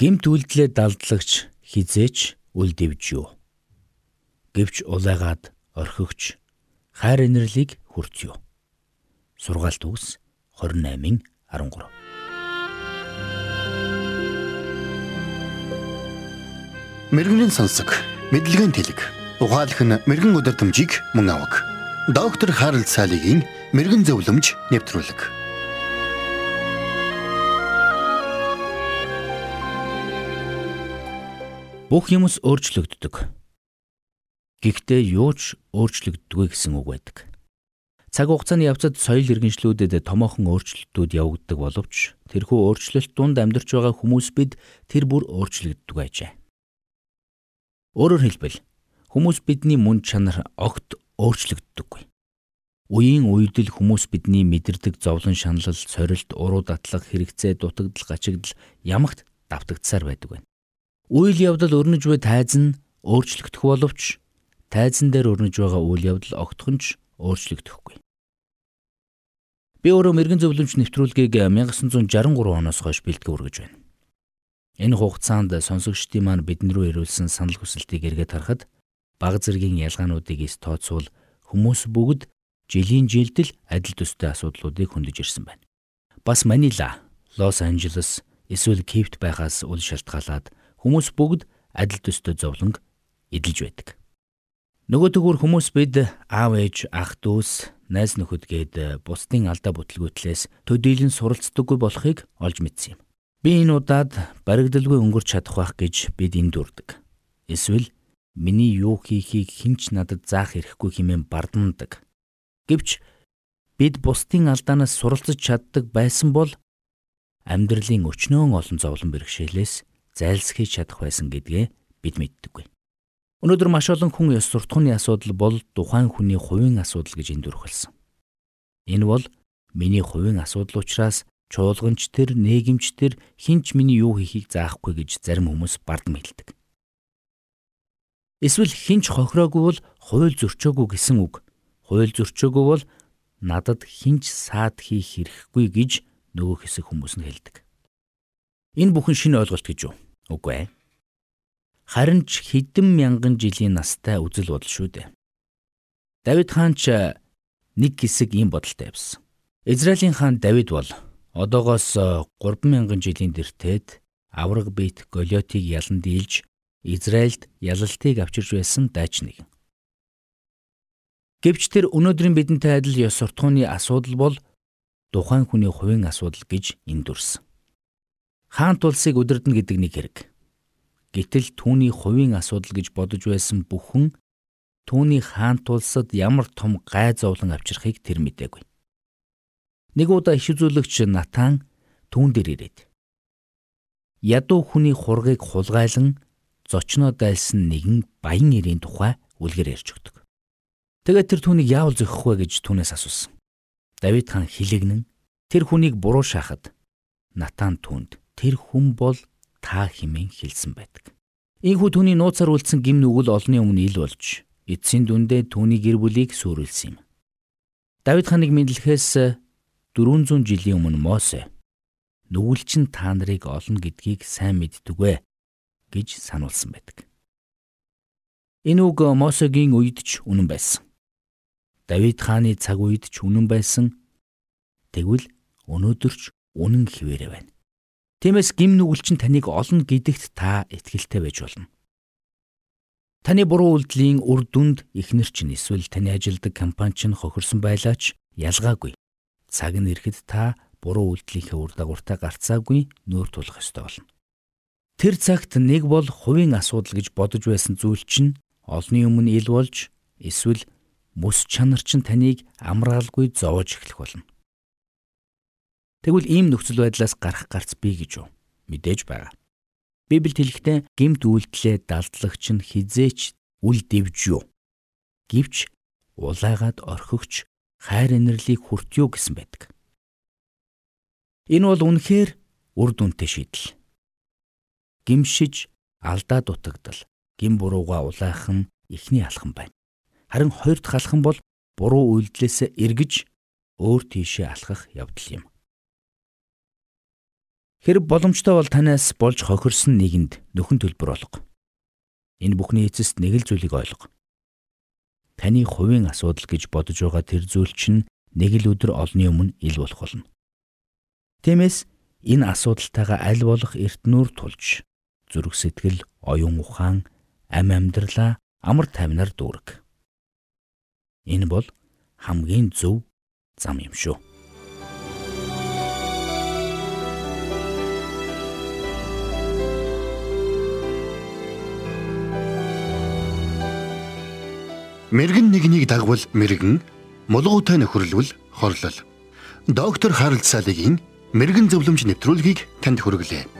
Гимт үйлдэлээ далдлагч хизээч үлдэвж юу. Гэвч улайгаад орхигч хайр инэрлийг хүрч юу. Сургаалт үгс 28-ын 13. Мэргэний сонсог, мэдлэгийн тэлэг. Ухаалх нь мэрэгэн өдөр төмжийг мөн авах. Доктор Харалт цаалогийн мэрэгэн зөвлөмж нэвтрүүлэг. Бүх юмс өөрчлөгддөг. Гэхдээ юу ч өөрчлөгддөггүй гэсэн үг байдаг. Цаг хугацааны явцад соёл иргэншлүүдэд томоохон өөрчлөлтүүд явагддаг боловч тэрхүү өөрчлөлт дунд амьдарч байгаа хүмүүс бид тэр бүр өөрчлөгддөг ажээ. Өөрөөр хэлбэл хүмүүс бидний мөн чанар огт өөрчлөгддөггүй. Үеийн үедэл хүмүүс бидний мэдэрдэг зовлон шаналл, сорилт, уруу датлах, хэрэгцээ, дутагдал, гачигдал ямагт давтагдсаар байдаг байна. Үйл явдал өрнөж буй тайз нь өөрчлөгдөх боловч тайзан дээр өрнөж байгаа үйл явдал огтхон ч өөрчлөгдөхгүй. Би өөрөө мэрэгэн зөвлөмж нэвтрүүлгийг 1963 оноос хойш бэлтгэж үргэж байна. Энэ хугацаанд сонсогчдын маань бидэн рүү ирүүлсэн санал хүсэлтийг эргээд харахад баг зэргийн ялгаануудыг ис тооцвол хүмүүс бүгд жилийн жилдэл адил төстэй асуудлуудыг хөндөж ирсэн байна. Бас Манила, Лос Анжелес эсвэл Кипт байхаас үл шалтгаалаад Хүмүүс бүгд адил төстэй зовлонг эдэлж байдаг. Нөгөө төгөр хүмүүс бид аав ээж, ах дүүс, найз нөхөд гээд бусдын алдаа бүтлгүүтлээс төдийлөн суралцдаггүй болохыг олж мэдсэн юм. Би энэ удаад баригдалгүй өнгөрч чадах байх гэж бид энд дүрдэг. Эсвэл миний юу хийхийг хинч надад заах эрхгүй хэмээн бардамдаг. Гэвч бид бусдын алдаанаас суралцж чаддаг байсан бол амьдралын өчнөөн олон зовлон бэрхшээлээс зайлсхийж чадах байсан гэдгээ бид мэддэггүй. Өнөөдөр маш олон хүн ёс суртахууны асуудал бол тухайн хүний хувийн асуудал гэж эндүрхэлсэн. Энэ бол миний хувийн асуудал учраас чуулганч тэр, нээгэмч тэр хинч миний юу хийхийг заахгүй гэж зарим хүмүүс бардам хэлдэг. Эсвэл хинч хохироогүй бол хууль зөрчөөгүй гэсэн үг. Хууль зөрчөөгүй бол надад хинч саад хийх хэрэггүй гэж нөгөө хэсэг хүмүүс нь хэлдэг. Энэ бүхэн шинэ ойлголт гэж юу? Үгүй ээ. Харин ч хэдэн мянган жилийн настай үзэл бодол шүү дээ. Давид хаан ч нэг хэсэг ийм бодолтой явсан. Израилийн хаан Давид бол одоогоос 3000 жилийн дэртэд авраг бит Голиотыг ялан дийлж Израильд ялалтыг авчирж байсан дайч нэг. Гэвч тэр өнөөдрийн бидэнтэй адил ёс суртахууны асуудал бол тухайн хүний хувийн асуудал гэж эндүрсэн. Хаан тулсыг удирдна гэдэг нэг хэрэг. Гэтэл түүний хувийн асуудал гэж бодож байсан бүхэн түүний хаан тулсад ямар том гай зовлон авчрахыг тэр мэдээгүй. Нэг удаа иш үзүүлэгч Натан түүн дээр ирээд ядуу хүний хургийг хулгайлан зочноо дайлсан нэгэн баян нэрийн тухай үлгэр ярьж өгдөг. Тэгээд тэр түүнийг яавал зөхөх вэ гэж түүнээс асуусан. Давид хаан хилэгнэн тэр хүнийг буруу шахаад Натан түүнд тэр хүн бол та химэн хэлсэн байдаг. Ийхүү түүний нууцаар үлдсэн гим нүгэл олонний өмнө ил болж эцсийн дүндээ түүний гэр бүлийг сүрүүлсэн юм. Давид ханыг мэдлэхээс 400 жилийн өмнө Мосе нүгэлчин та нарыг олно гэдгийг сайн мэддэгвэ гэж сануулсан байдаг. Энэ үг Мосегийн үед ч үнэн байсан. Давид хааны цаг үед ч үнэн байсан. Тэгвэл өнөөдөр ч үнэн хിവэрэ байна. Тиймээс гим нүгэлчин таныг олно гэдэгт та итгэлтэй байж болно. Таны буруу үйлдэлийн үр дүнд эхнэр чинь эсвэл таны ажилдаг компани чинь хохирсон байлаач ялгаагүй. Цаг нь ирэхэд та буруу үйлдэлийнхээ үр дагавартай гарцаагүй нүүр тулах ёстой болно. Тэр цагт нэг бол хувийн асуудал гэж бодож байсан зүйл чинь олны өмнө ил болж эсвэл мэс чанар чинь таныг амраалгүй зовоож эхлэх болно. Тэгвэл ийм нөхцөл байдлаас гарах гарц бий гэж юу? Мэдээж байгаа. Библиэд хэлэхдээ гимт үйлдэлээ далдлагч нь хизээч үл дэвж юу? Гэвч улайгаад орхигч хайр инэрлийг хүртё гэсэн байдаг. Энэ бол үнэхээр үр дүнтэй шийдэл. Гимшиж алдаа дутагдал, гим бурууга улайхан ихний алхам байна. Харин хоёр дахь алхам бол буруу үйлдэлээс эргэж өөр тийшээ алхах явдал юм. Хэрэг боломжтой бол танаас болж хохирсон нэгэнд нөхөн төлбөр олго. Энэ бүхний эцэст нэг л зүйлийг ойлго. Таны хувийн асуудал гэж бодож байгаа тэр зүйл чинь нэг л өдөр олны өмнө ил болох болно. Тиймээс энэ асуудалтайгаа аль болох эрт нүр тулж зүрх сэтгэл, оюун ухаан, ам амьдралаа амар тайвнаар дүүрэг. Энэ бол хамгийн зөв зам юм шүү. Мэргэн нэгнийг дагвал мэргэн, мулгуутай нөхөрлөл хорлол. Доктор Харалт Салигийн мэрэгэн зөвлөмж нэвтрүүлгийг танд хүргэлээ.